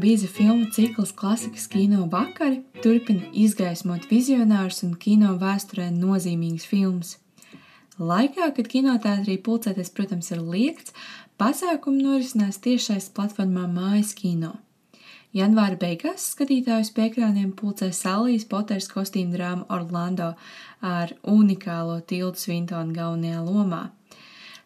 bīza filmu cikls klasikas kino vakari turpina izgaismot vizionārus un kino vēsturē nozīmīgus filmus. Laikā, kad kinoteātrī pulcēties, protams, ir liekts, pasākumi norisinās tiešais platformā Mājas kino. Janvāra beigās skatītājus pie ekrāniem pulcē Salijas Poters kostīmu drāma Orlando ar unikālo Tildu Svintonu galvenajā lomā.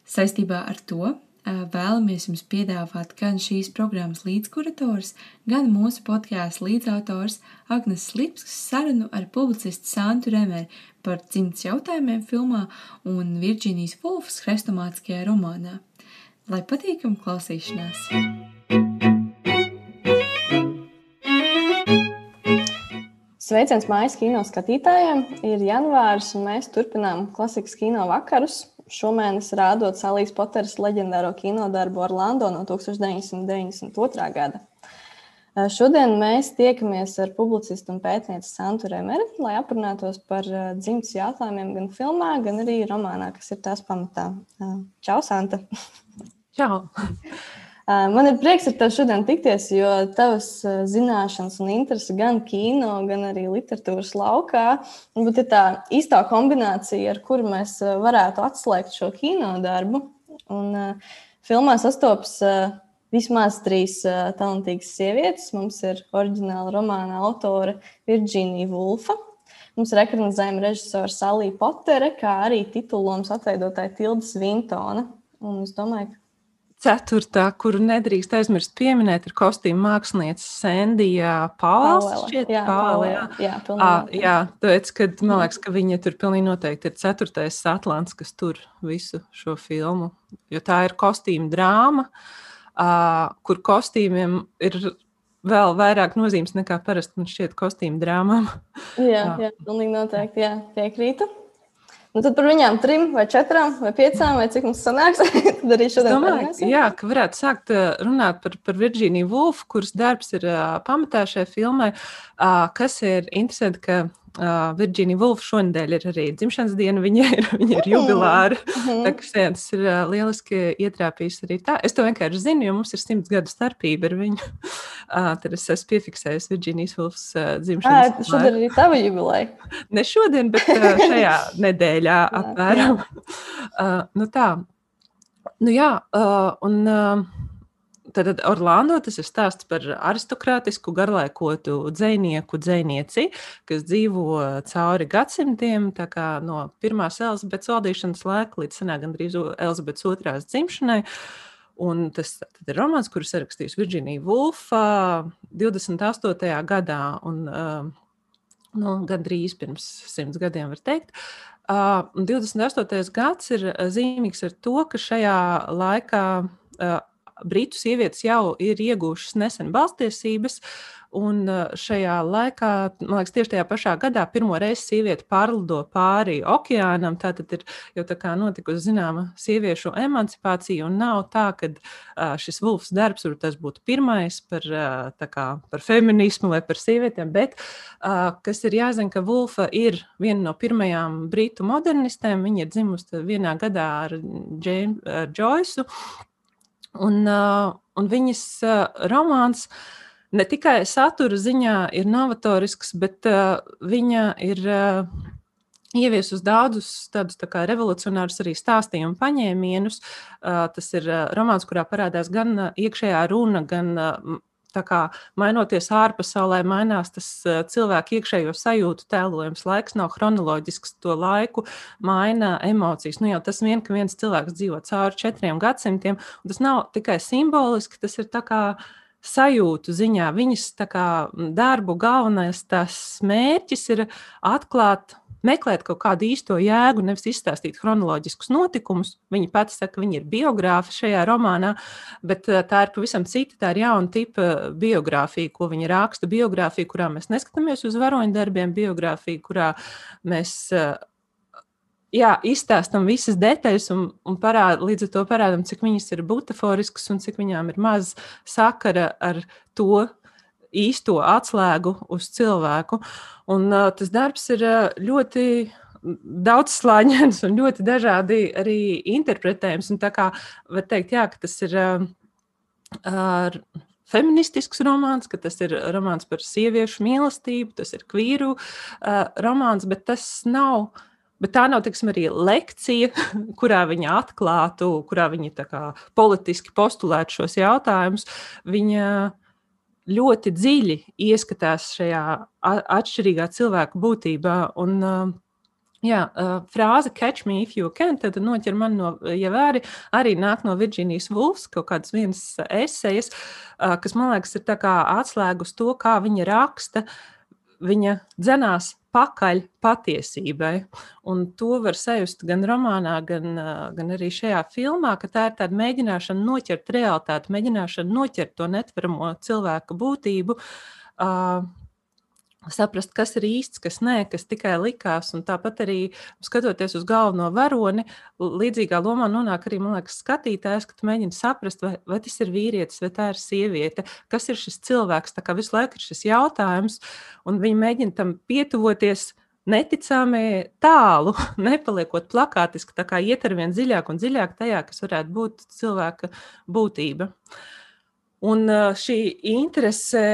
Saistībā ar to vēlamies jums piedāvāt gan šīs programmas līdzkurators, gan mūsu podkāstu līdzautors Agnes Lipskas sarunu ar publicistu Santu Remeri par dzimtas jautājumiem filmā un Virģīnijas Vulfas hrestomātiskajā romānā. Lai patīkam klausīšanās! Sveiciens mājas kino skatītājiem! Ir janvāris, un mēs turpinām klasikas kino vakarus šomēnes rādot Salīs Poteras leģendāro kinodarbu Orlando no 1992. gada. Šodien mēs tiekamies ar publicistu un pētnieci Santu Remeri, lai aprunātos par dzimtas jautājumiem gan filmā, gan arī romānā, kas ir tās pamatā. Čau, Santa! Čau! Man ir prieks ar tevi šodien tikties, jo tavas zināšanas un interese gan kino, gan arī literatūras laukā ir tā īstā kombinācija, ar kuru mēs varētu atslēgt šo kino darbu. Un, uh, filmā sastopas uh, vismaz trīs uh, talantīgas sievietes. Mums ir oriģināla romāna autore Virģīnija Vulfa. Mums ir ekranizējuma režisora Salija Potere, kā arī titulons atveidotāja Tilda Svintona. Un es domāju, ka Ceturtā, kuru nedrīkst aizmirst pieminēt, ir kostīma mākslinieca Sandija Pāvela. Jā, Pāvela, jā. Jā, à, jā, tāpēc, kad man liekas, ka viņa tur pilnīgi noteikti ir ceturtais Atlants, kas tur visu šo filmu, jo tā ir kostīma drāma, uh, kur kostīmiem ir vēl vairāk nozīmes nekā parasti man šķiet kostīma drāmām. Jā, jā, pilnīgi noteikti, jā, piekrītu. Nu, tad par viņām trim, vai četrām, vai piecām, vai cik mums sanāks. tad arī šodien domāju, jā, ka varētu sākt runāt par, par Virģīniju Vulfu, kuras darbs ir uh, pamatā šai filmai. Uh, kas ir interesanti, ka Uh, Virģīnija Vulfa šonadēļ ir arī dzimšanas diena, viņa ir, viņa ir jubilāra. Mm -hmm. Tā kā tas ir uh, lieliski ietrāpījis arī tā. Es to vienkārši zinu, jo mums ir simts gadu starpība ar viņu. Uh, tad es esmu piefiksējis Virģīnijas Vulfas uh, dzimšanas dienu. Šodien arī tava jubileja. ne šodien, bet uh, šajā nedēļā apmēram. Uh, nu tā. Nu jā, uh, un. Uh, Tad Orlando tas ir stāsts par aristokrātisku, garlaikotu dzinieku, dzinieci, kas dzīvo cauri gadsimtiem, no pirmās Elizabetes valdīšanas laika līdz senā gandrīz Elizabetes otrās dzimšanai. Un tas ir romāns, kurus rakstījis Virģīnija Vulfa 28. gadā, un nu, gandrīz pirms simts gadiem, var teikt. Uh, 28. gads ir zīmīgs ar to, ka šajā laikā uh, Britu sievietes jau ir iegūšas nesen balstiesības, un šajā laikā, man liekas, tieši tajā pašā gadā pirmo reizi sieviete pārlido pāri okeānam. Tā tad ir jau tā kā notikusi zināma sieviešu emancipācija, un nav tā, ka šis Vulfs darbs tas būtu pirmais par, kā, par feminismu vai par sievietēm, bet kas ir jāzina, ka Vulfa ir viena no pirmajām britu modernistēm. Viņa ir dzimusi vienā gadā ar Džeimu Džoisu. Uh, un viņas uh, romāns ne tikai satura ziņā ir novatorisks, bet uh, viņa ir uh, ieviesus daudzus tādus tā revolucionārus arī stāstījumu paņēmienus. Uh, tas ir uh, romāns, kurā parādās gan uh, iekšējā runa, gan uh, kā, mainoties ārpasaulē, mainās tas cilvēku iekšējo sajūtu tēlojums. Laiks nav chronoloģisks, to laiku maina emocijas. Nu, jau tas vien, ka viens cilvēks dzīvo cauri četriem gadsimtiem, un tas nav tikai simboliski, tas ir tā kā sajūtu ziņā. Viņas kā, darbu galvenais mērķis ir atklāt meklēt kaut kādu īsto jēgu, nevis izstāstīt chronoloģiskus notikumus. Viņa pati saka, ka viņa ir biogrāfa šajā romānā, bet eh, tā ir pavisam cita, tā ir jauna tipa biogrāfija, ko viņa raksta. Biogrāfija, kurā mēs neskatāmies uz varoņdarbiem, biogrāfija, kurā mēs eh, jā, izstāstām visas detaļas un, un parād, līdz ar to parādām, cik viņas ir butaforiskas un cik viņām ir maz sakara ar to, īsto atslēgu uz cilvēku. Un, uh, tas darbs ir uh, ļoti daudzslāņains un ļoti dažādi arī interpretējams. Un tā kā var teikt, jā, ka tas ir uh, feministisks romāns, ka tas ir romāns par sieviešu mīlestību, tas ir kvīru uh, romāns, bet tas nav. Bet tā nav tiksim, arī lekcija, kurā viņa atklātu, kurā viņa kā, politiski postulētu šos jautājumus. Viņa ļoti dziļi ieskatās šajā atšķirīgā cilvēku būtībā. Un, Jā, frāze catch me if you can, tad noķer man no ja vēri, arī nāk no Virģīnijas Vulfs, kaut kādas vienas esejas, kas man liekas ir tā kā atslēgus to, kā viņa raksta, viņa dzenās pakaļ patiesībai. Un to var sajust gan romānā, gan, gan arī šajā filmā, ka tā ir tāda mēģināšana noķert realitāti, mēģināšana noķert to netveramo cilvēka būtību. Uh, saprast, kas ir īsts, kas nē, kas tikai likās. Un tāpat arī skatoties uz galveno varoni, līdzīgā lomā nonāk arī liekas, skatītājs, ka tu mēģini saprast, vai, vai tas ir vīrietis vai tā ir sieviete, kas ir šis cilvēks. Tā kā visu laiku ir šis jautājums, un viņi mēģina tam pietuvoties. Neticami tālu, nepaliekot plakātiski, tā kā iet ar vien dziļāk un dziļāk tajā, kas varētu būt cilvēka būtība. Uh, Un šī interese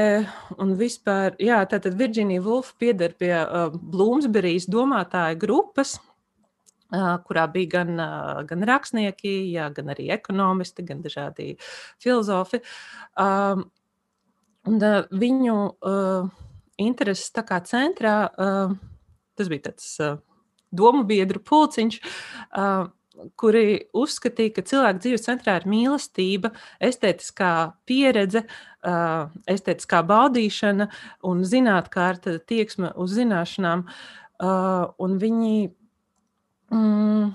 un vispār, jā, tātad Virģīnija Vulfa pieder pie uh, Bloomsburijas domātāja grupas, uh, kurā bija gan, uh, gan rakstnieki, jā, gan arī ekonomisti, gan dažādi filozofi. Um, un uh, viņu uh, intereses tā kā centrā, uh, tas bija tāds uh, domu biedru pulciņš, uh, kuri uzskatīja, ka cilvēka dzīves centrā ir mīlestība, estētiskā pieredze, estētiskā baudīšana un zinātnē tieksme uz zināšanām. Un viņi, mm,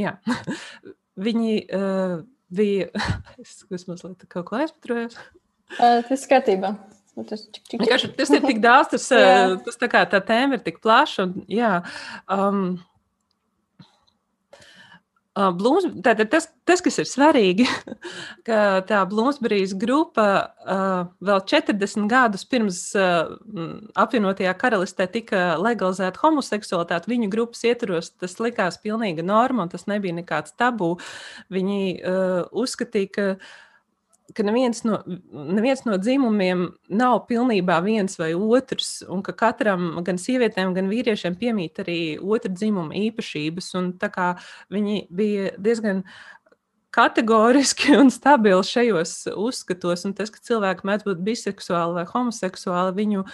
jā, viņi bija. Es mazliet kaut ko aizpatrojos. Tas ir skatībā. Tas, čik, čik, čik. tas ir tik daudz, tas, tas tā, kā, tā tēma ir tik plaša. Un, jā, um, Blūms, tātad tas, tas, kas ir svarīgi, ka tā Blūmsburijas grupa vēl 40 gadus pirms apvienotajā karalistē tika legalizēta homoseksualitāte, viņu grupas ietvaros tas likās pilnīga norma un tas nebija nekāds tabū. Viņi uzskatīja, ka ka neviens no, neviens no dzimumiem nav pilnībā viens vai otrs, un ka katram, gan sievietēm, gan vīriešiem, piemīt arī otra dzimuma īpašības. Viņi bija diezgan kategoriski un stabili šajos uzskatos, un tas, ka cilvēki mēdz būt biseksuāli vai homoseksuāli, viņu,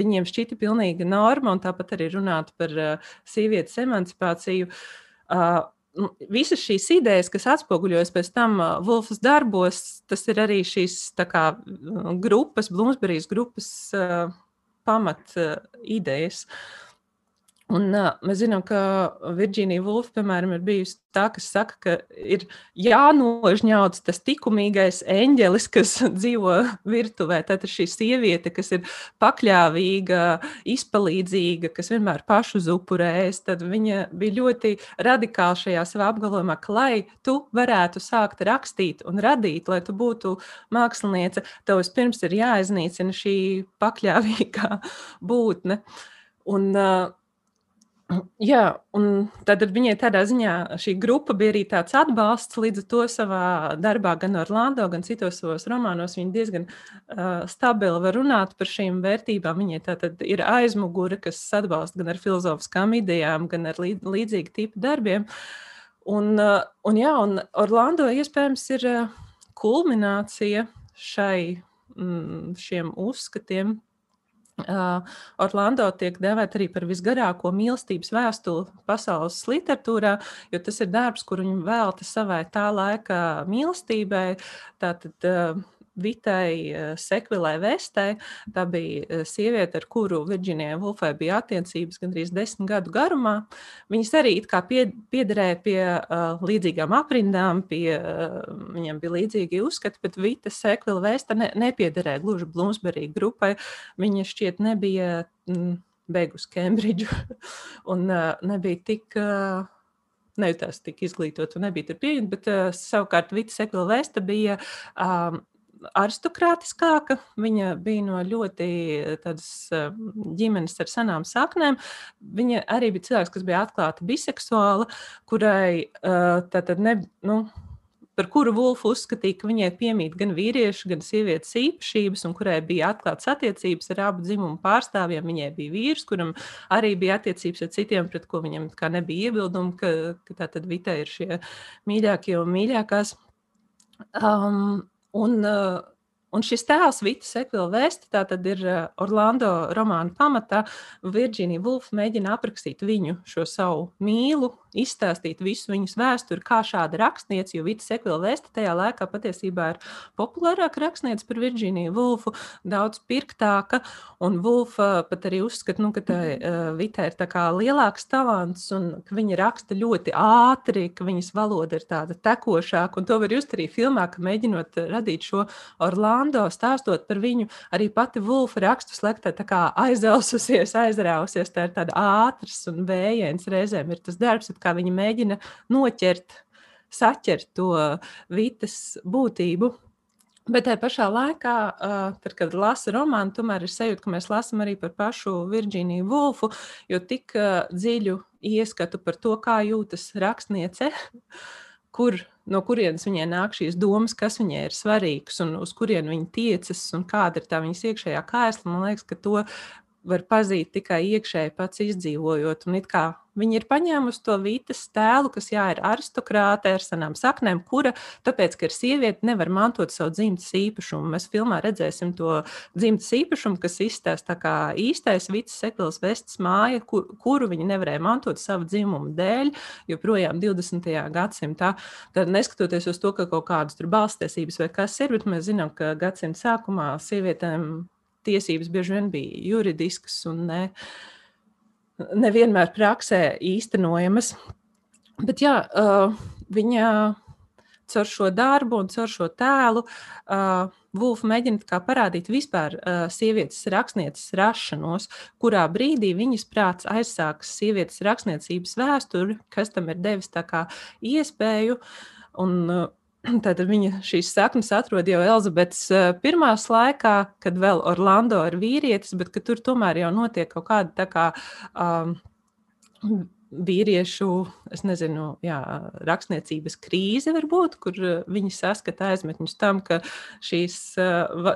viņiem šķita pilnīga norma, un tāpat arī runāt par sievietes emancipāciju. Uh, visas šīs idejas, kas atspoguļojas pēc tam Wolfas darbos, tas ir arī šīs kā, grupas, Bloomsburijas grupas uh, pamat uh, idejas. Uh, Un, uh, mēs zinām, ka Virģīnija Vulfa, piemēram, ir bijusi tā, kas saka, ka ir jānožņauts tas likumīgais eņģelis, kas dzīvo virtuvē. Tad šī sieviete, kas ir pakļāvīga, izpalīdzīga, kas vienmēr pašu upurējas, tad viņa bija ļoti radikāla šajā savā apgalvojumā, ka, lai tu varētu sākt rakstīt un radīt, lai tu būtu māksliniece, tev vispirms ir jāiznīcina šī pakļāvīgā būtne. Un, uh, Jā, un tad viņai tādā ziņā šī grupa bija arī tāds atbalsts līdz ar to savā darbā, gan Orlando, gan citos savos romānos. Viņa diezgan uh, stabili var runāt par šīm vērtībām. Viņai tā tad ir aizmugure, kas atbalsta gan ar filozofiskām idejām, gan ar līd, līdzīgu tipu darbiem. Un, uh, un, jā, un Orlando iespējams ir uh, kulminācija šai, mm, šiem uzskatiem, Orlando tiek dēvēta arī par visgarāko mīlestības vēstuli pasaules literatūrā, jo tas ir darbs, kur viņi velta savai tā laika mīlestībai. Tātad Vitai eh, Sekvilai Vestai. Tā bija eh, sieviete, ar kuru Virģīnijai Vulfai bija attiecības gandrīz desmit gadu garumā. Viņas arī piederēja pie uh, līdzīgām aprindām, pie, uh, viņam bija līdzīgi uzskati, bet Vita Sekvila Vesta ne, nepiederēja gluži Bloomsbury grupai. Viņa šķiet nebija mm, beigusi Kembridžu un uh, nebija tik. Uh, nejūtās tik izglītot un nebija tur pieejama, bet uh, savukārt Vita Sekla Vesta bija um, aristokrātiskāka. Viņa bija no ļoti tādas ģimenes ar senām saknēm. Viņa arī bija cilvēks, kas bija atklāti biseksuāla, kurai tātad ne. Nu, par kuru Vulfa uzskatīja, ka viņai piemīt gan vīriešu, gan sievietes īpašības, un kurai bija atklātas attiecības ar abu dzimumu pārstāvjiem. Viņai bija vīrs, kuram arī bija attiecības ar citiem, pret ko viņam nebija iebildumu, ka, ka tā tad Vita ir šie mīļākie un mīļākās. Um, un, uh, Un šis tēls, Vita Sekvila vēsti, tā tad ir uh, Orlando romāna pamatā. Virģīnija Vulfa mēģina aprakstīt viņu šo savu mīlu, izstāstīt visu viņas vēsturi, kā šāda rakstniece, jo Vita Sekvila vēsta tajā laikā patiesībā ir populārāka rakstniece par Virģīniju Vulfu, daudz pirktāka, un Vulfa pat arī uzskata, nu, ka tā uh, Vita ir tā kā lielāks talants, un ka viņa raksta ļoti ātri, ka viņas valoda ir tāda tekošāka, un to var just arī filmā, ka mēģinot radīt šo Orlando, stāstot par viņu, arī pati Vulfa rakstu slektē tā kā aizelsusies, aizrausies, tā ir tāda ātras un vējiens reizēm ir tas darbs, kā viņi mēģina noķert, saķert to vitas būtību. Bet tajā pašā laikā, tad, kad lasa romānu, tomēr ir sajūta, ka mēs lasām arī par pašu Virģīniju Vulfu, jo tik dziļu ieskatu par to, kā jūtas rakstniece, kur, no kurienes viņai nāk šīs domas, kas viņai ir svarīgs un uz kurien viņa tiecas un kāda ir tā viņas iekšējā kaisla. Man liekas, ka to var pazīt tikai iekšēji pats izdzīvojot. Un it kā viņi ir paņēmuši to vītas tēlu, kas jā, ir aristokrāte ar senām saknēm, kura, tāpēc, ka ir sieviete, nevar mantot savu dzimtas īpašumu. Mēs filmā redzēsim to dzimtas īpašumu, kas izstāsta kā īstais Vītas Sekls vestes māja, kur, kuru viņi nevarēja mantot savu dzimumu dēļ, joprojām 20. gadsimtā. Tad neskatoties uz to, ka kaut kādas tur balstiesības vai kas ir, bet mēs zinām, ka gadsimta sākumā sievietēm tiesības bieži vien bija juridiskas un ne, nevienmēr praksē īstenojamas. Bet jā, uh, viņa caur šo darbu un caur šo tēlu uh, Vulfa mēģina parādīt vispār uh, sievietes rakstnieces rašanos, kurā brīdī viņas prāts aizsāks sievietes rakstniecības vēsturi, kas tam ir devis iespēju. Un, uh, Tātad viņa šīs saknes atrod jau Elizabetes pirmās laikā, kad vēl Orlando ir vīrietis, bet tur tomēr jau notiek kaut kāda tā kā um, vīriešu, es nezinu, jā, rakstniecības krīze varbūt, kur viņi saskata aizmetņus tam, ka šīs,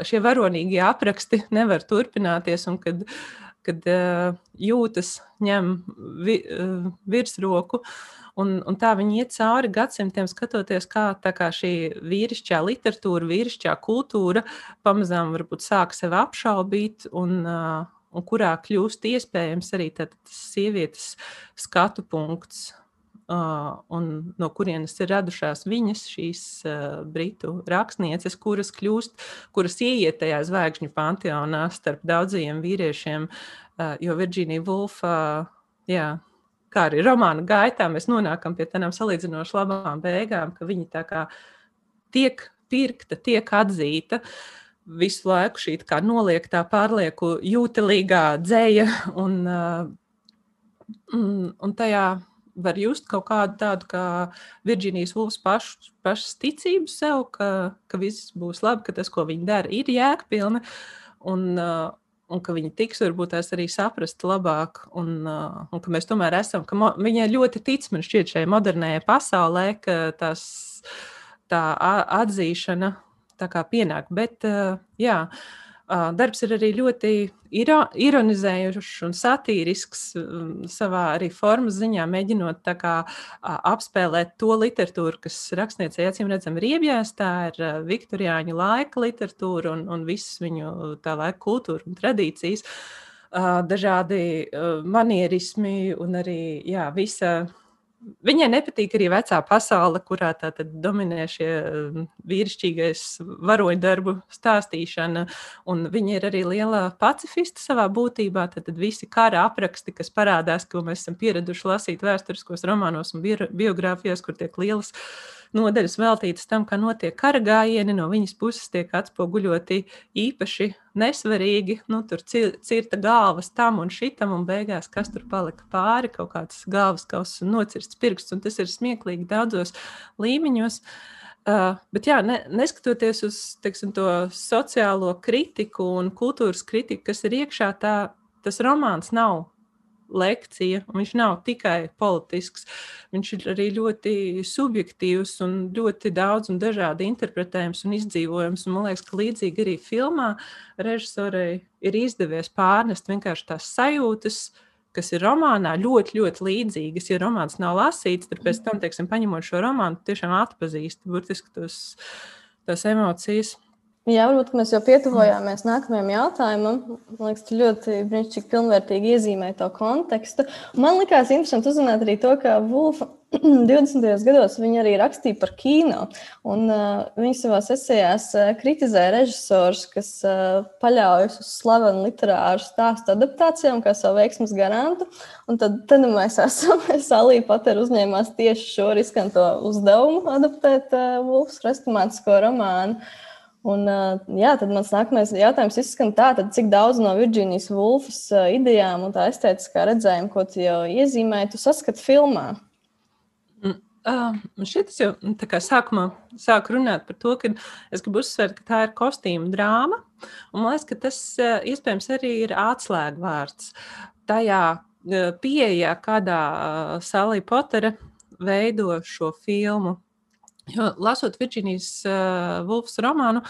šie varonīgie apraksti nevar turpināties un kad, kad jūtas ņem vi, virsroku. Uh, Un, un tā viņi iet cauri gadsimtiem, skatoties, kā, kā šī vīrišķā literatūra, vīrišķā kultūra pamazām varbūt sāk sevi apšaubīt. Un, uh, un kurā kļūst iespējams arī tas sievietes skatu punkts, un no kurienes ir radušās viņas, šīs britu rakstnieces, kuras kļūst, kuras ieiet tajā zvaigžņu panteonā starp daudziem vīriešiem, jo Virģīnija Vulfa. Jā, kā arī romāna gaitā, mēs nonākam pie tādām salīdzinoši labām beigām, ka viņi tā kā tiek pirkta, tiek atzīta. Visu laiku šī tā noliektā, pārlieku jūtelīgā dzēja, un, un, un tajā var just kaut kādu tādu kā Virģīnijas Vulfs pašu, pašas ticību sev, ka, ka viss būs labi, ka tas, ko viņi dara, ir jēgpilni. Un, un ka viņi tiks varbūt tās arī saprast labāk, un, un ka mēs tomēr esam, ka mo, viņai ļoti tic, man šķiet, šajā modernajā pasaulē, ka tas, tā atzīšana tā kā pienāk. Bet, jā, Darbs ir arī ļoti iro, ironizējošs un satīrisks savā arī formas ziņā, mēģinot kā, apspēlēt to literatūru, kas rakstniecei acīm redzam ir iebjās. Tā ir Viktorijāņu laika literatūra un, un visas viņu tā laika kultūra un tradīcijas, dažādi manierismi un arī jā, visa Viņai nepatīk arī vecā pasaule, kurā dominē šie um, vīrišķīgais varoņdarbu stāstīšana. Viņa ir arī liela pacifista savā būtībā. Tad, tad visi kara apraksti, kas parādās, ko mēs esam pieraduši lasīt vēsturiskos romānos un biogrāfijās, kur tiek lielas nodaļas veltītas tam, kā notiek kara gājieni, no viņas puses tiek atspoguļoti īpaši nesvarīgi. Nu, tur cirta galvas tam un šitam, un beigās kas tur palika pāri, kaut kāds galvas kauss un nocirsts pirksts, un tas ir smieklīgi daudzos līmeņos. Uh, bet, jā, ne, neskatoties uz teiksim, to sociālo kritiku un kultūras kritiku, kas ir iekšā, tā, tas romāns nav lekcija, viņš nav tikai politisks. Viņš ir arī ļoti subjektīvs un ļoti daudz un dažādi interpretējams un izdzīvojams. Un man liekas, ka līdzīgi arī filmā režisorei ir izdevies pārnest vienkārši tās sajūtas, kas ir romānā, ļoti, ļoti līdzīgas. Ja romāns nav lasīts, tad pēc tam, teiksim, paņemot šo romānu, tiešām atpazīst burtiski tos, tās emocijas. Jā, varbūt mēs jau pietuvojāmies nākamajam jautājumam. Man liekas, tu ļoti brīnišķīgi, pilnvērtīgi iezīmēji to kontekstu. Man liekas, interesanti uzzināt arī to, ka Vulfa 20. gados viņa arī rakstīja par kino. Un, uh, viņa savā esejās uh, kritizēja režisors, kas uh, paļaujas uz slavenu literāru stāstu adaptācijām kā savu veiksmes garantu. Un tad, tad mēs esam, Salī Patera uzņēmās tieši šo riskanto uzdevumu adaptēt uh, Vulfas restomātisko romānu. Uh, Un, jā, tad mans nākamais jautājums izskan tā, tad, cik daudz no Virģīnijas Vulfas idejām un tā estētiskā redzējuma, ko tu jau iezīmēji, tu saskati filmā? Mm, uh, šeit es jau nu, sākumā sāku runāt par to, ka es gribu uzsvērt, ka tā ir kostīma drāma. Man liekas, ka tas iespējams arī ir atslēgvārds tajā pieejā, kādā Salija Potere veido šo filmu. Jo, lasot Virģīnijas uh, Vulfs romānu,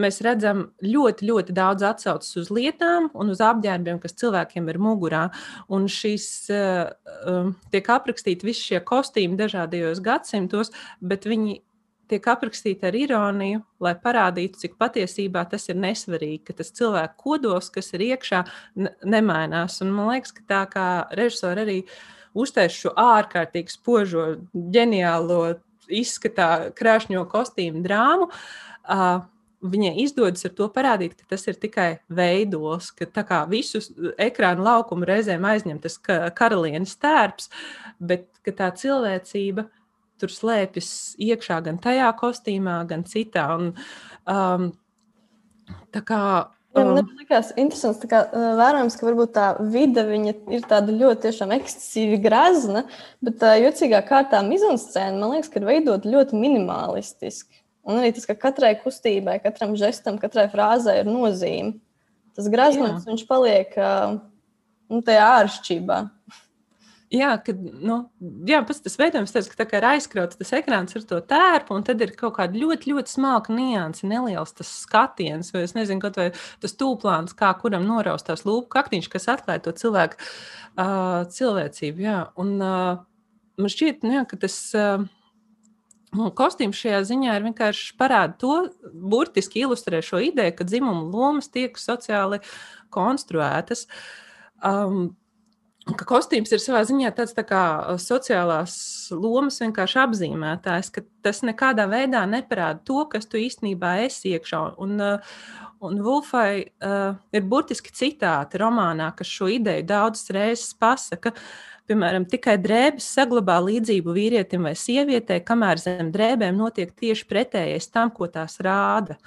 mēs redzam ļoti, ļoti daudz atsauces uz lietām un uz apģērbiem, kas cilvēkiem ir mugurā. Un šīs uh, tiek aprakstīti visi šie kostīmi dažādajos gadsimtos, bet viņi tiek aprakstīti ar ironiju, lai parādītu, cik patiesībā tas ir nesvarīgi, ka tas cilvēku kodols, kas ir iekšā, nemainās. Un man liekas, ka tā kā režisori arī uztais šo ārkārtīgi spožo, ģeniālo izskatā krāšņo kostīmu drāmu. Uh, viņai izdodas ar to parādīt, ka tas ir tikai veidos, ka visu ekrānu laukumu reizēm aizņem tas karalienes tērps, bet tā cilvēcība tur slēpjas iekšā gan tajā kostīmā, gan citā. Un, um, tā kā Jā, man um, liekas, interesants. Kā, vērojams, ka varbūt tā vide ir tāda ļoti ekstresīva, grazna, bet tā jocīgā kārtā mizanscēna, man liekas, ir veidota ļoti minimalistiski. Un arī tas, ka katrai kustībai, katram žestam, katrai frāzē ir nozīme. Tas graznums, viņš paliek nu, tajā āršķirībā. Jā, kad, nu, jā pats tas veidojums, tāds, ka tā ir aizkrauts tas ekrāns ar to tērpu, un tad ir kaut kāda ļoti, ļoti smalka nianse, neliels tas skatiens, vai es nezinu, kaut vai tas tūplāns, kā kuram noraustās lūpu kaktiņš, kas atklāja to cilvēku uh, cilvēcību. Jā. Un uh, man šķiet, nu, jā, ka tas. Uh, Kostīms šajā ziņā ir vienkārši parāda to, burtiski ilustrē šo ideju, ka dzimuma lomas tiek sociāli konstruētas. Um, ka kostīms ir savā ziņā tāds tā kā sociālās lomas vienkārši apzīmētājs, ka tas nekādā veidā neparāda to, kas tu īstenībā esi iekšā. Un, un Wolfai uh, ir burtiski citāti romānā, kas šo ideju daudzas reizes pasaka. Piemēram, tikai drēbes saglabā līdzību vīrietim vai sievietei, kamēr zem drēbēm notiek tieši pretējais tam, ko tās rāda.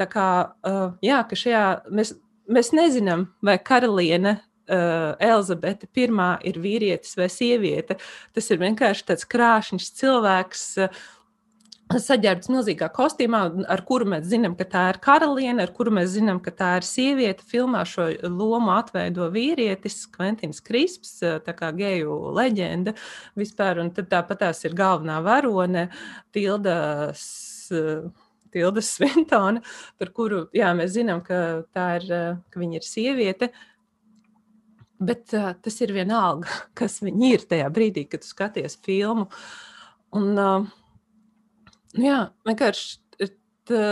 Tā kā uh, jā, šajā mēs, mēs nezinām, vai karaliene uh, Elizabete I ir vīrietis vai sieviete. Tas ir vienkārši tāds krāšņs cilvēks. Uh, Saģērbts milzīgā kostīmā, ar kuru mēs zinām, ka tā ir karaliene, ar kuru mēs zinām, ka tā ir sieviete. Filmā šo lomu atveido vīrietis, Kventins Krisps, tā kā geju leģenda vispār. Un tad tāpat tās ir galvenā varone, Tildas. Tilda Sventona, par kuru jā, mēs zinām, ka, ir, ka viņa ir sieviete. Uh, Bet uh, tas ir vienalga, kas viņi ir tajā brīdī, kad tu skaties filmu. Un, uh, jā, vienkārši tā,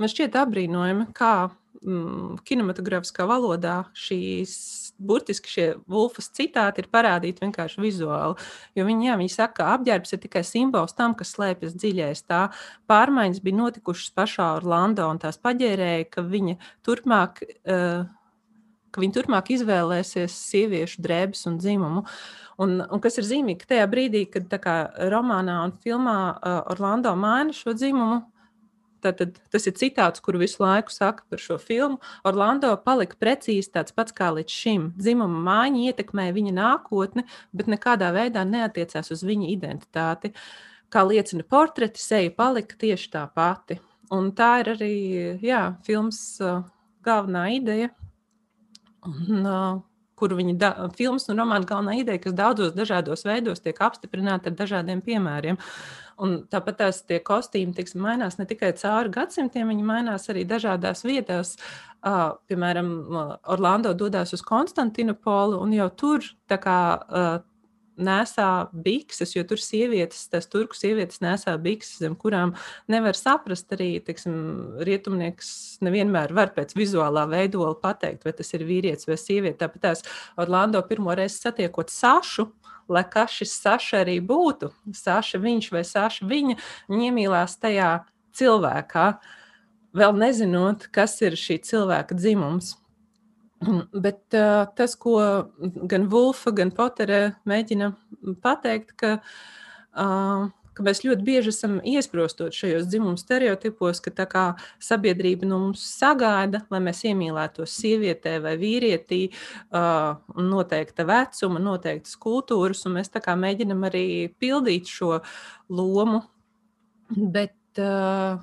man šķiet apbrīnojami, kā mm, kinematogrāfiskā valodā šīs burtiski šie Wolfas citāti ir parādīti vienkārši vizuāli. Jo viņi, jā, viņi saka, ka apģērbs ir tikai simbols tam, kas slēpjas dziļais. Tā pārmaiņas bija notikušas pašā Orlando un tās paģērēja, ka viņa turpmāk. Uh, ka viņi turpmāk izvēlēsies sieviešu drēbes un dzimumu. Un, un kas ir zīmīgi, ka tajā brīdī, kad kā, romānā un filmā uh, Orlando maina šo dzimumu, tad, tad tas ir citāts, kuru visu laiku saka par šo filmu. Orlando palika precīzi tāds pats kā līdz šim. Dzimuma maiņa ietekmēja viņa nākotni, bet nekādā veidā neatiecās uz viņa identitāti. Kā liecina portreti, seja palika tieši tā pati. Un tā ir arī jā, filmas uh, galvenā ideja. Un, kuru viņa da, filmas un romāna galvenā ideja, kas daudzos dažādos veidos tiek apstiprināta ar dažādiem piemēriem. Un tāpat tās tie kostīmi tiksim, mainās ne tikai cauri gadsimtiem, viņi mainās arī dažādās vietās. Uh, piemēram, Orlando dodas uz Konstantinopolu, un jau tur kā, uh, nesā bikses, jo tur sievietes, tās turku sievietes nesā bikses, zem kurām nevar saprast arī, teiksim, rietumnieks nevienmēr var pēc vizuālā veidola pateikt, vai tas ir vīrietis vai sieviete. Tāpat tās Orlando pirmo reizi satiekot Sašu, lai kas šis Saša arī būtu, Saša viņš vai Saša viņa, viņa iemīlās tajā cilvēkā, vēl nezinot, kas ir šī cilvēka dzimums. Bet uh, tas, ko gan Vulfa, gan Potere mēģina pateikt, ka, uh, ka mēs ļoti bieži esam iesprostot šajos dzimumu stereotipos, ka kā sabiedrība no mums sagaida, lai mēs iemīlētos sievietē vai vīrietī, uh, noteikta vecuma, noteiktas kultūras, un mēs tā kā mēģinam arī pildīt šo lomu. Bet, uh,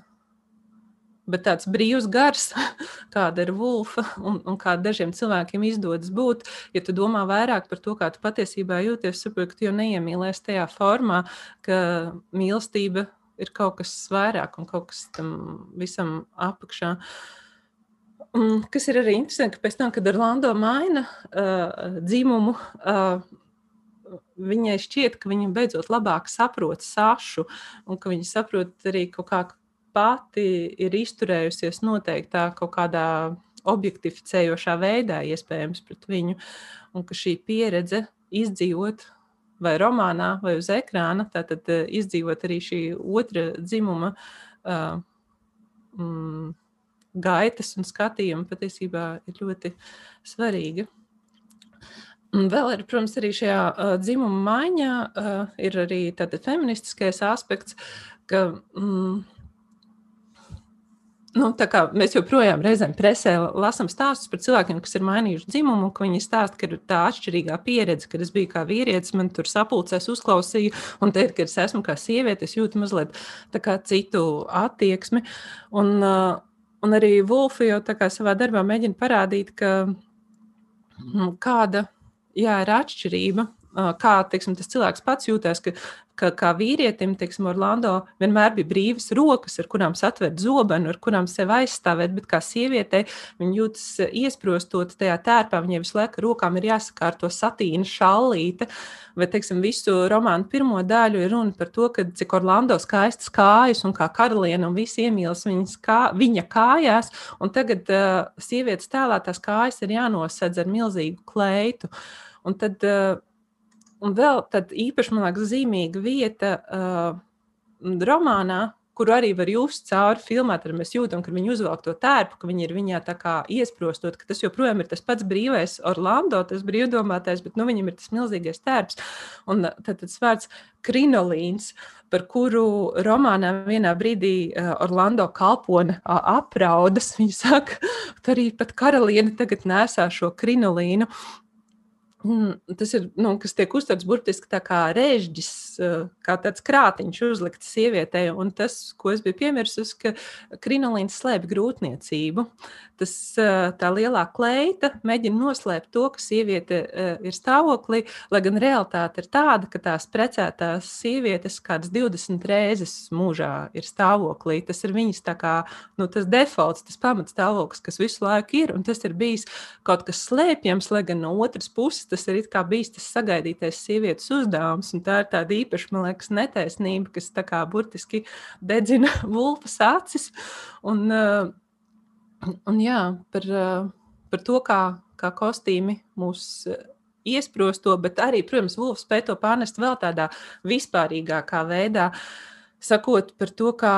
Bet tāds brīvs gars, kāda ir Vulfa, un, un kā dažiem cilvēkiem izdodas būt, ja tu domā vairāk par to, kā tu patiesībā jūties, saproti, ka tu jau neiemīlēsi tajā formā, ka mīlestība ir kaut kas vairāk un kaut kas tam visam apakšā. Un, kas ir arī interesanti, ka pēc tam, kad Orlando maina uh, dzimumu, uh, viņai šķiet, ka viņa beidzot labāk saprot Sašu, un ka viņa saprot arī kaut kā pati ir izturējusies noteiktā kaut kādā objektificējošā veidā, iespējams, pret viņu, un ka šī pieredze izdzīvot vai romānā, vai uz ekrāna, tātad uh, izdzīvot arī šī otra dzimuma uh, mm, gaitas un skatījuma patiesībā ir ļoti svarīga. Un vēl ir, protams, arī šajā uh, dzimuma maiņā uh, ir arī tātad feministiskais aspekts, ka mm, Nu, mēs joprojām reizēm presē lasām stāstus par cilvēkiem, kas ir mainījuši dzimumu, ka viņi stāsta, ka ir tā atšķirīgā pieredze, kad es biju kā vīrietis, man tur sapulcēs uzklausīju, un teikt, ka es esmu kā sieviete, es jūtu mazliet citu attieksmi. Un, uh, un arī Wolfa jau savā darbā mēģina parādīt, ka mm, kāda jā, ir atšķirība kā teiksim, tas cilvēks pats jūtas, ka, ka kā vīrietim, teiksim, Orlando vienmēr bija brīvas rokas, ar kurām satvērt zobenu, ar kurām sevi aizstāvēt, bet kā sievietei viņa jūtas iesprostot tajā tērpā, viņai visu laiku rokām ir jāsakārto satīna šallīte, vai, teiksim, visu romānu pirmo daļu ir runa par to, ka cik Orlando skaistas kājas un kā karaliene un visi iemīlas viņas kā, viņa kājās, un tagad uh, sievietes tēlā tās kājas ir jānosedz ar milzīgu kleitu. Un tad uh, Un vēl tāda īpaši, man liekas, zīmīga vieta uh, romānā, kur arī var just cauri filmā, tad mēs jūtam, ka viņi uzvelk to tērpu, ka viņi ir viņā tā kā iesprostot, ka tas joprojām ir tas pats brīvais Orlando, tas brīvdomātais, bet nu, viņam ir tas milzīgais tērps. Un tad tas vārds krinolīns, par kuru romānā vienā brīdī Orlando kalpone apraudas. Viņa saka, ka arī pat karaliene tagad nesā šo krinolīnu. Mm, tas ir, nu, kas tiek uztverts burtiski tā kā režģis, eh, kā tāds krātiņš uzlikts sievietei. Un tas, ko es biju piemirsis, ka krinolīns slēpj grūtniecību. Tas, eh, tā lielā kleita mēģina noslēpt to, ka sieviete eh, ir stāvoklī, lai gan realitāte ir tāda, ka tās precētās sievietes kādas 20 reizes mūžā ir stāvoklī. Tas ir viņas tā kā, nu, tas defaults, tas pamatstāvoklis, kas visu laiku ir, un tas ir bijis kaut kas slēpjams, lai gan no otras puses tas ir bijis tas sagaidītais sievietes uzdevums. Tā ir tāda īpaša, man liekas, netaisnība, kas tā kā burtiski dedzina vulpas acis. Un, uh, un jā, par, uh, par to, kā, kā kostīmi mūs uh, iesprosto, bet arī, protams, Vulfs spēj to pārnest vēl tādā vispārīgākā veidā, sakot par to, kā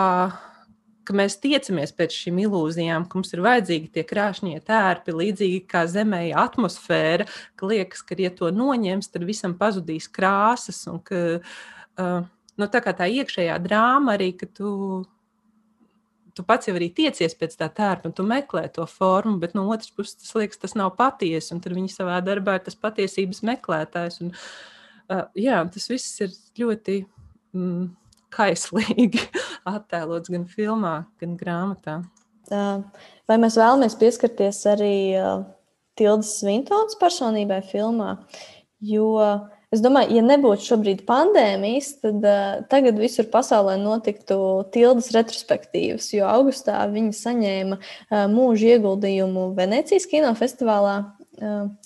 ka mēs tiecamies pēc šīm ilūzijām, ka mums ir vajadzīgi tie krāšņie tērpi, līdzīgi kā zemē atmosfēra, ka liekas, ka, ja to noņems, tad visam pazudīs krāsas. Un ka, uh, nu, tā kā tā iekšējā drāma arī, ka tu, tu pats jau arī tiecies pēc tā tērpa, un tu meklē to formu, bet no otras puses tas liekas, tas nav patiesi, un tad viņi savā darbā ir tas patiesības meklētājs. Un, uh, jā, tas viss ir ļoti. Mm, kaislīgi attēlots gan filmā, gan grāmatā. Vai mēs vēlamies pieskarties arī Tildas Svintons personībai filmā. Jo es domāju, ja nebūtu šobrīd pandēmijas, tad tagad visur pasaulē notiktu tildes retrospektīvas, jo augustā viņa saņēma mūža ieguldījumu Venecijas kinofestivālā,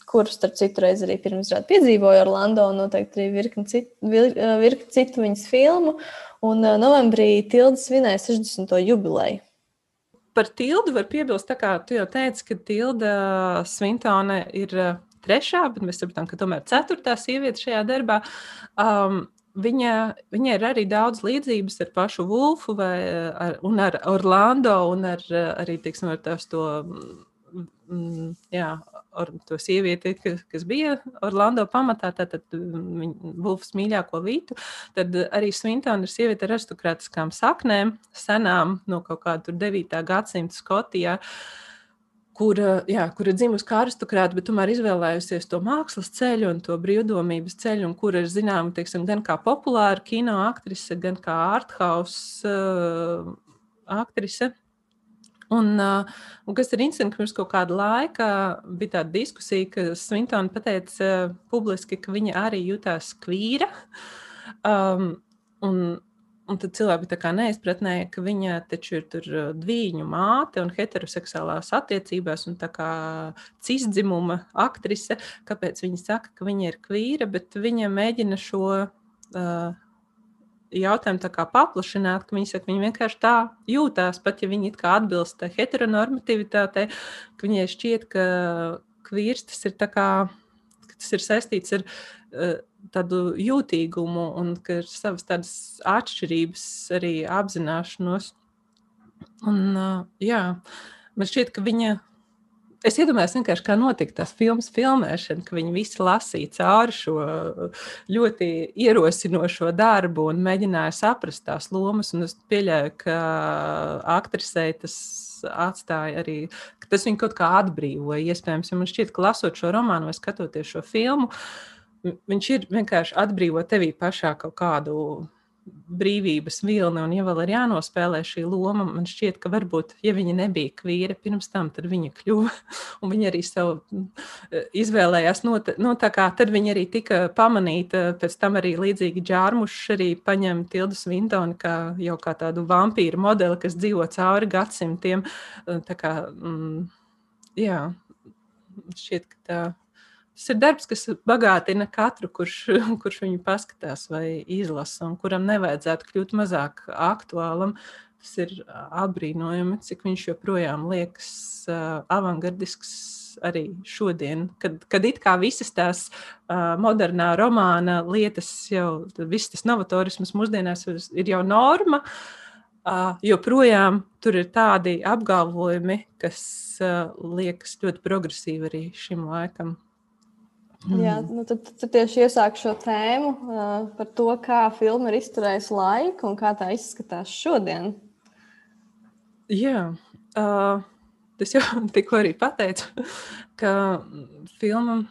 kuru, starp citu, reizi arī pirms rāda piedzīvoju Orlando, un noteikti arī virkni citu, vir, virkni citu viņas filmu. Un novembrī tildes svinēja 60. jubileju. Par tildu var piebilst, kā tu jau teici, ka tilda Svintone ir trešā, bet mēs saprotam, ka tomēr ceturtā sieviete šajā darbā. Um, Viņa, viņa ir arī daudz līdzības ar pašu Wolfu, vai, ar, un ar Orlando, un ar, arī teiksim, ar to mm, jā, ar to sievieti, kas, kas bija Orlando pamatā, tātad Wolfs mīļāko vītu, tad arī Svintona ir sieviete ar aristokrātiskām saknēm, senām no kaut kāda 9. gadsimta Skotijā. Kura, jā, kura ir dzimusi kā aristokrāta, bet tomēr izvēlējusies to mākslas ceļu un to brīvdomības ceļu, un kura ir zināma teiksim, gan kā populāra kino aktrise, gan kā arthouse uh, aktrise. Un, un kas ir interesanti, ka pirms kaut kāda laika bija tāda diskusija, ka Svintona pateica publiski, ka viņa arī jutās kvīra. Um, un, Un tad cilvēki tā neizpratnē, ka viņa taču ir dviņu māte un heteroseksuālās attiecībās, un tā kā cisdzimuma aktrise, kāpēc viņa saka, ka viņa ir kvīra, bet viņa mēģina šo uh, jautājumu paplašināt, ka viņi saka, viņi vienkārši tā jūtās, pat ja viņi atbilst heteronormativitātei, ka viņai šķiet, ka vīrs tas ir, kā, tas ir saistīts ar uh, tādu jūtīgumu un ka ir savas tādas atšķirības arī apzināšanos. Un, uh, jā, man šķiet, ka viņa Es iedomājos, kā notika tas filmas filmēšana, ka viņi visi lasīja cauri šo ļoti ierosinošo darbu un mēģināja saprast tās lomas. Es pieļauju, ka aktrisei tas atstāja arī, ka tas viņu kaut kā atbrīvoja. Iespējams, jo man šķiet, ka lasot šo romānu vai skatoties šo filmu, viņš ir vienkārši atbrīvo tevī pašā kaut kādu brīvības vilni, un ja vēl ir jānospēlē šī loma, man šķiet, ka varbūt, ja viņa nebija kvīra pirms tam, tad viņa kļuva, un viņa arī savu izvēlējās, no, no tā kā tad viņa arī tika pamanīta, pēc tam arī līdzīgi Džārmušs arī paņem Tildu Svintoni kā jau kā tādu vampīru modeli, kas dzīvo cauri gadsimtiem, tā kā, mm, jā, šķiet, ka tā Tas ir darbs, kas bagātina katru, kurš, kurš viņu paskatās vai izlasa, un kuram nevajadzētu kļūt mazāk aktuālam. Tas ir apbrīnojami, cik viņš joprojām liekas avangardisks arī šodien, kad, kad it kā visas tās uh, modernā romāna lietas, jau viss tas novatorisms mūsdienās ir jau norma. Uh, joprojām tur ir tādi apgalvojumi, kas uh, liekas ļoti progresīvi arī šim laikam. Mm. Jā, nu tad, tad tieši iesāku šo tēmu uh, par to, kā filma ir izturējusi laiku un kā tā izskatās šodien. Jā, uh, tas jau tikko arī pateicu, ka filma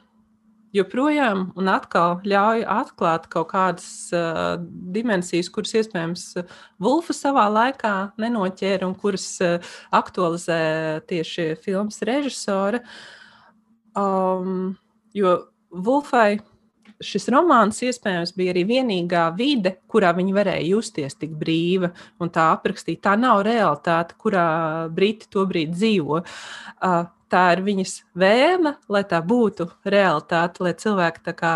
joprojām un atkal ļauj atklāt kaut kādas uh, dimensijas, kuras iespējams Vulfa savā laikā nenoķēra un kuras uh, aktualizē tieši filmas režisora. Um, jo Vulfai šis romāns iespējams bija arī vienīgā vide, kurā viņa varēja justies tik brīva un tā aprakstīt. Tā nav realitāte, kurā briti tobrīd dzīvo. Tā ir viņas vēlme, lai tā būtu realitāte, lai cilvēki kā,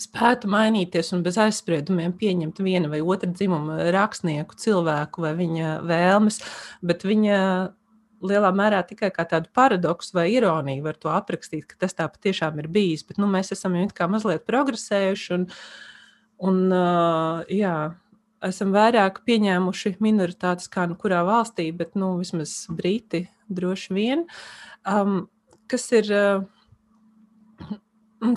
spētu mainīties un bez aizspriedumiem pieņemt viena vai otra dzimuma rakstnieku, cilvēku vai viņa vēlmes, bet viņa lielā mērā tikai kā tādu paradoksu vai ironiju var to aprakstīt, ka tas tā patiešām ir bijis. Bet nu, mēs esam jau kā mazliet progresējuši un, un uh, jā, esam vairāk pieņēmuši minoritātes kā nu kurā valstī, bet nu, vismaz brīti droši vien. Um, kas ir. Uh,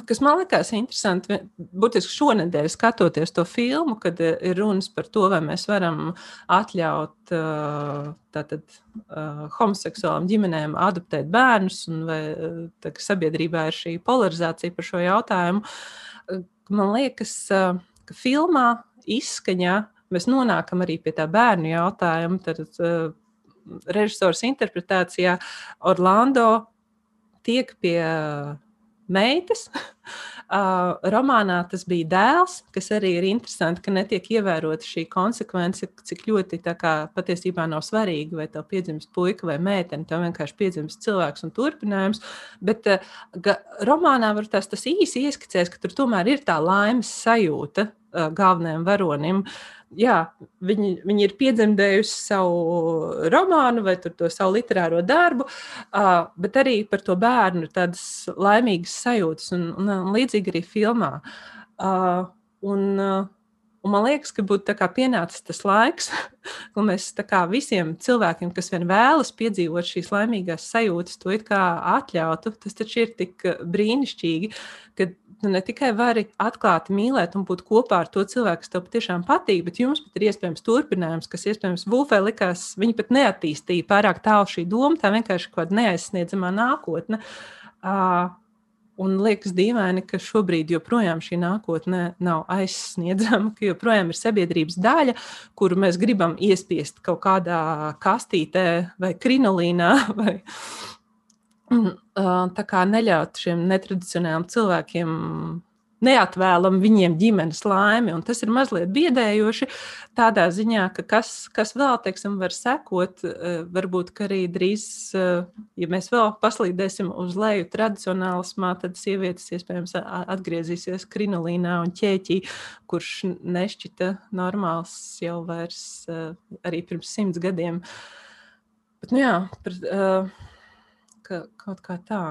kas man likās interesanti, būtiski šonadēļ skatoties to filmu, kad eh, ir runas par to, vai mēs varam atļaut eh, tātad, eh, homoseksuālām ģimenēm adoptēt bērnus, un vai tā, sabiedrībā ir šī polarizācija par šo jautājumu. Man liekas, ka filmā izskaņā mēs nonākam arī pie tā bērnu jautājuma. Tad, režisors interpretācijā Orlando tiek pie meitas. Uh, romānā tas bija dēls, kas arī ir interesanti, ka netiek ievērota šī konsekvence, cik ļoti kā, patiesībā nav svarīgi, vai tev piedzimst puika vai meitene. Tev vienkārši piedzimst cilvēks un turpinājums. Bet uh, ga, romānā var tas, tas īsi ieskicēs, ka tur tomēr ir tā laimes sajūta uh, galvenajam varonim. Uh, jā, viņi, viņi ir piedzemdējuši savu romānu vai to savu literāro darbu, uh, bet arī par to bērnu ir tādas laimīgas sajūtas, un, un, un līdzīgi arī filmā. Uh, un, uh, Un man liekas, ka būtu pienācis tas laiks, kad mēs visiem cilvēkiem, kas vien vēlas piedzīvot šīs laimīgās sajūtas, to atļautu. Tas taču ir tik brīnišķīgi, ka tu ne tikai vari atklāti mīlēt un būt kopā ar to cilvēku, kas tev patiešām patīk, bet jums pat ir iespējams turpinājums, kas iespējams Vulfē likās, viņi pat neattīstīja pārāk tālu šī doma, tā vienkārši kaut kāda neaizsniedzamā nākotne. Uh, Un liekas dīvaini, ka šobrīd joprojām šī nākotne nav aizsniedzama, ka joprojām ir sabiedrības daļa, kuru mēs gribam iespiest kaut kādā kastītē vai krinolīnā vai tā kā neļaut šiem netradicionāliem cilvēkiem neatvēlam viņiem ģimenes laimi. Tas ir mazliet biedējoši tādā ziņā, ka kas, kas vēl teiksim, var sekot, varbūt arī drīz, ja mēs vēl paslīdēsim uz leju tradicionālismā, tad sievietes iespējams atgriezīsies krinolīnā un ķēķī, kurš nešķita normāls jau vairs arī pirms simts gadiem. Bet, nu jā, par, uh, ka kaut kā tā.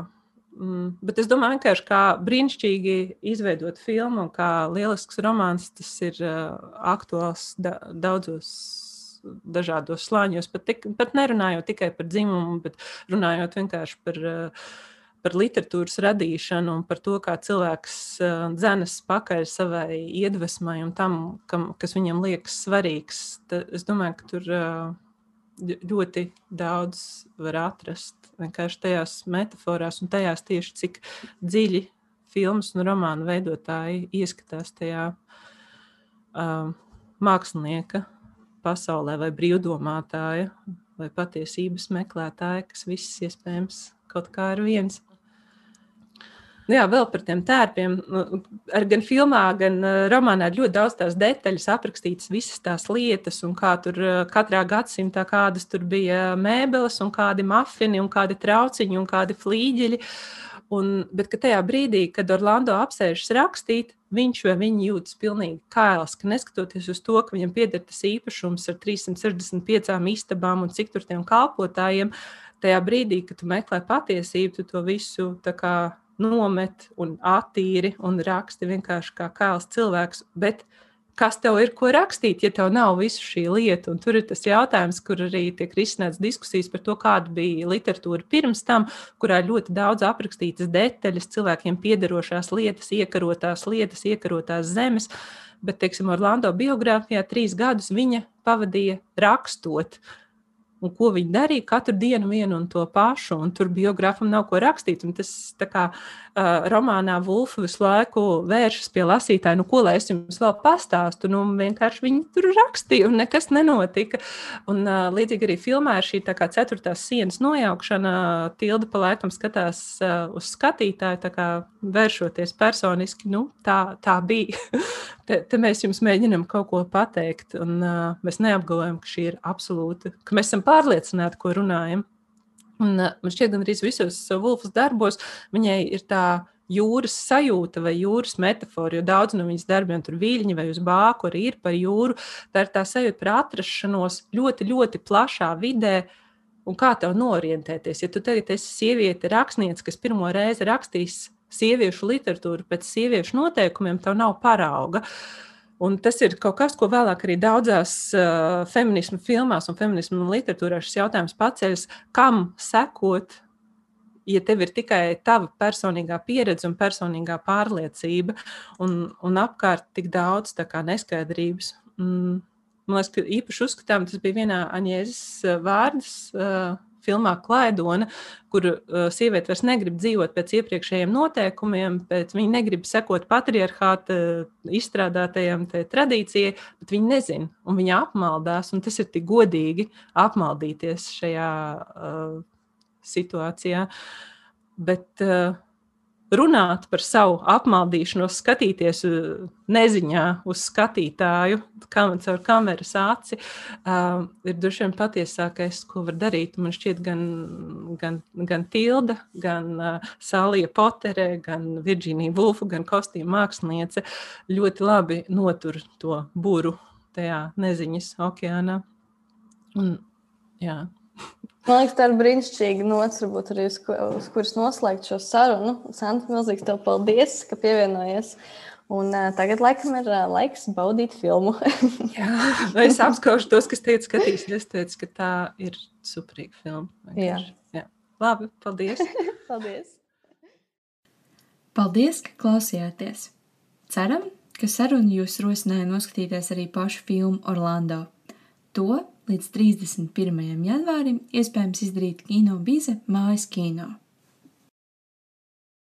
Mm, bet es domāju, vienkārši kā brīnišķīgi izveidot filmu, kā lielisks romāns, tas ir uh, aktuāls da daudzos dažādos slāņos. Pat, tik, pat nerunājot tikai par dzimumu, bet runājot vienkārši par, uh, par literatūras radīšanu un par to, kā cilvēks uh, dzenas pakaļ savai iedvesmai un tam, kam, kas viņam liekas svarīgs. Tad es domāju, ka tur. Uh, ļoti daudz var atrast vienkārši tajās metaforās un tajās tieši cik dziļi filmas un romānu veidotāji ieskatās tajā uh, mākslinieka pasaulē vai brīvdomātāja vai patiesības meklētāja, kas viss iespējams kaut kā ir viens. Nu jā, vēl par tiem tērpiem. Nu, ar gan filmā, gan uh, romānā ir ļoti daudz tās detaļas, aprakstītas visas tās lietas, un kā tur uh, katrā gadsimtā kādas tur bija mēbeles, un kādi mafini, un kādi trauciņi, un kādi flīģeļi. Un, bet tajā brīdī, kad Orlando apsēžas rakstīt, viņš vai viņa jūtas pilnīgi kails, ka neskatoties uz to, ka viņam pieder tas īpašums ar 365 istabām un cik tur tiem kalpotājiem, tajā brīdī, kad tu meklē patiesību, tu to visu kā, nomet un attīri un raksti vienkārši kā kāls cilvēks. Bet kas tev ir ko rakstīt, ja tev nav visu šī lieta? Un tur ir tas jautājums, kur arī tiek risināts diskusijas par to, kāda bija literatūra pirms tam, kurā ļoti daudz aprakstītas detaļas, cilvēkiem piederošās lietas, iekarotās lietas, iekarotās zemes. Bet, teiksim, Orlando biogrāfijā trīs gadus viņa pavadīja rakstot. Uh, un ko viņi darīja katru dienu vienu un to pašu, un tur biogrāfam nav ko rakstīt. Un tas kā uh, romānā Vulfa visu laiku vēršas pie lasītāja, nu ko lai es jums vēl pastāstu, nu vienkārši viņi tur rakstīja un nekas nenotika. Un uh, līdzīgi arī filmā ir šī tā kā ceturtās sienas nojaukšana, tilda pa laikam skatās uh, uz skatītāju, tā kā vēršoties personiski, nu tā, tā bija. te, te mēs jums mēģinam kaut ko pateikt, un uh, mēs neapgalvojam, ka šī ir absolūta, ka mēs esam pārliecināti, ko runājam. Un, uh, man šķiet, arī visos Vulfas darbos viņai ir tā jūras sajūta vai jūras metāfora, jo daudz no viņas darbiem tur viļņi vai uz bāku arī ir par jūru. Tā ir tā sajūta par atrašanos ļoti, ļoti plašā vidē. Un kā tev norientēties? Ja tu tagad esi sieviete, rakstniece, kas pirmo reizi rakstīs sieviešu literatūru pēc sieviešu noteikumiem, tev nav parauga. Un tas ir kaut kas, ko vēlāk arī daudzās uh, feminismu filmās un feminismu literatūrā šis jautājums paceļas, kam sekot, ja tev ir tikai tava personīgā pieredze un personīgā pārliecība, un, un apkārt tik daudz neskaidrības. Mm, man liekas, ka īpaši uzskatām, tas bija vienā Aņēzes vārdas. Uh, filmā Klaidona, kur uh, sieviete vairs negrib dzīvot pēc iepriekšējiem noteikumiem, bet viņa negrib sekot patriarchāta uh, izstrādātajām tradīcijai, bet viņa nezina, un viņa apmaldās, un tas ir tik godīgi apmaldīties šajā uh, situācijā. bet uh, runāt par savu apmaldīšanos, skatīties neziņā uz skatītāju, kā caur kameras aci, uh, ir droši vien patiesākais, ko var darīt. Man šķiet, gan, gan, gan Tilda, gan uh, Sālija Potere, gan Virģīnija Vulfa, gan kostīma māksliniece ļoti labi notur to buru tajā neziņas okeānā. Un, jā. Man liekas, tā ir brīnišķīga nots, varbūt arī uz, uz kuras noslēgt šo sarunu. Santa, milzīgs tev paldies, ka pievienojies. Un uh, tagad, laikam, ir uh, laiks baudīt filmu. Jā, es apskaužu tos, kas teica, skatīs. Es teicu, ka tā ir superīga filma. Jā. Jā. Labi, paldies. paldies. Paldies, ka klausījāties. Ceram, ka saruna jūs rosināja noskatīties arī pašu filmu Orlando. To līdz 31. janvārim iespējams izdarīt Kino Bize mājas kino.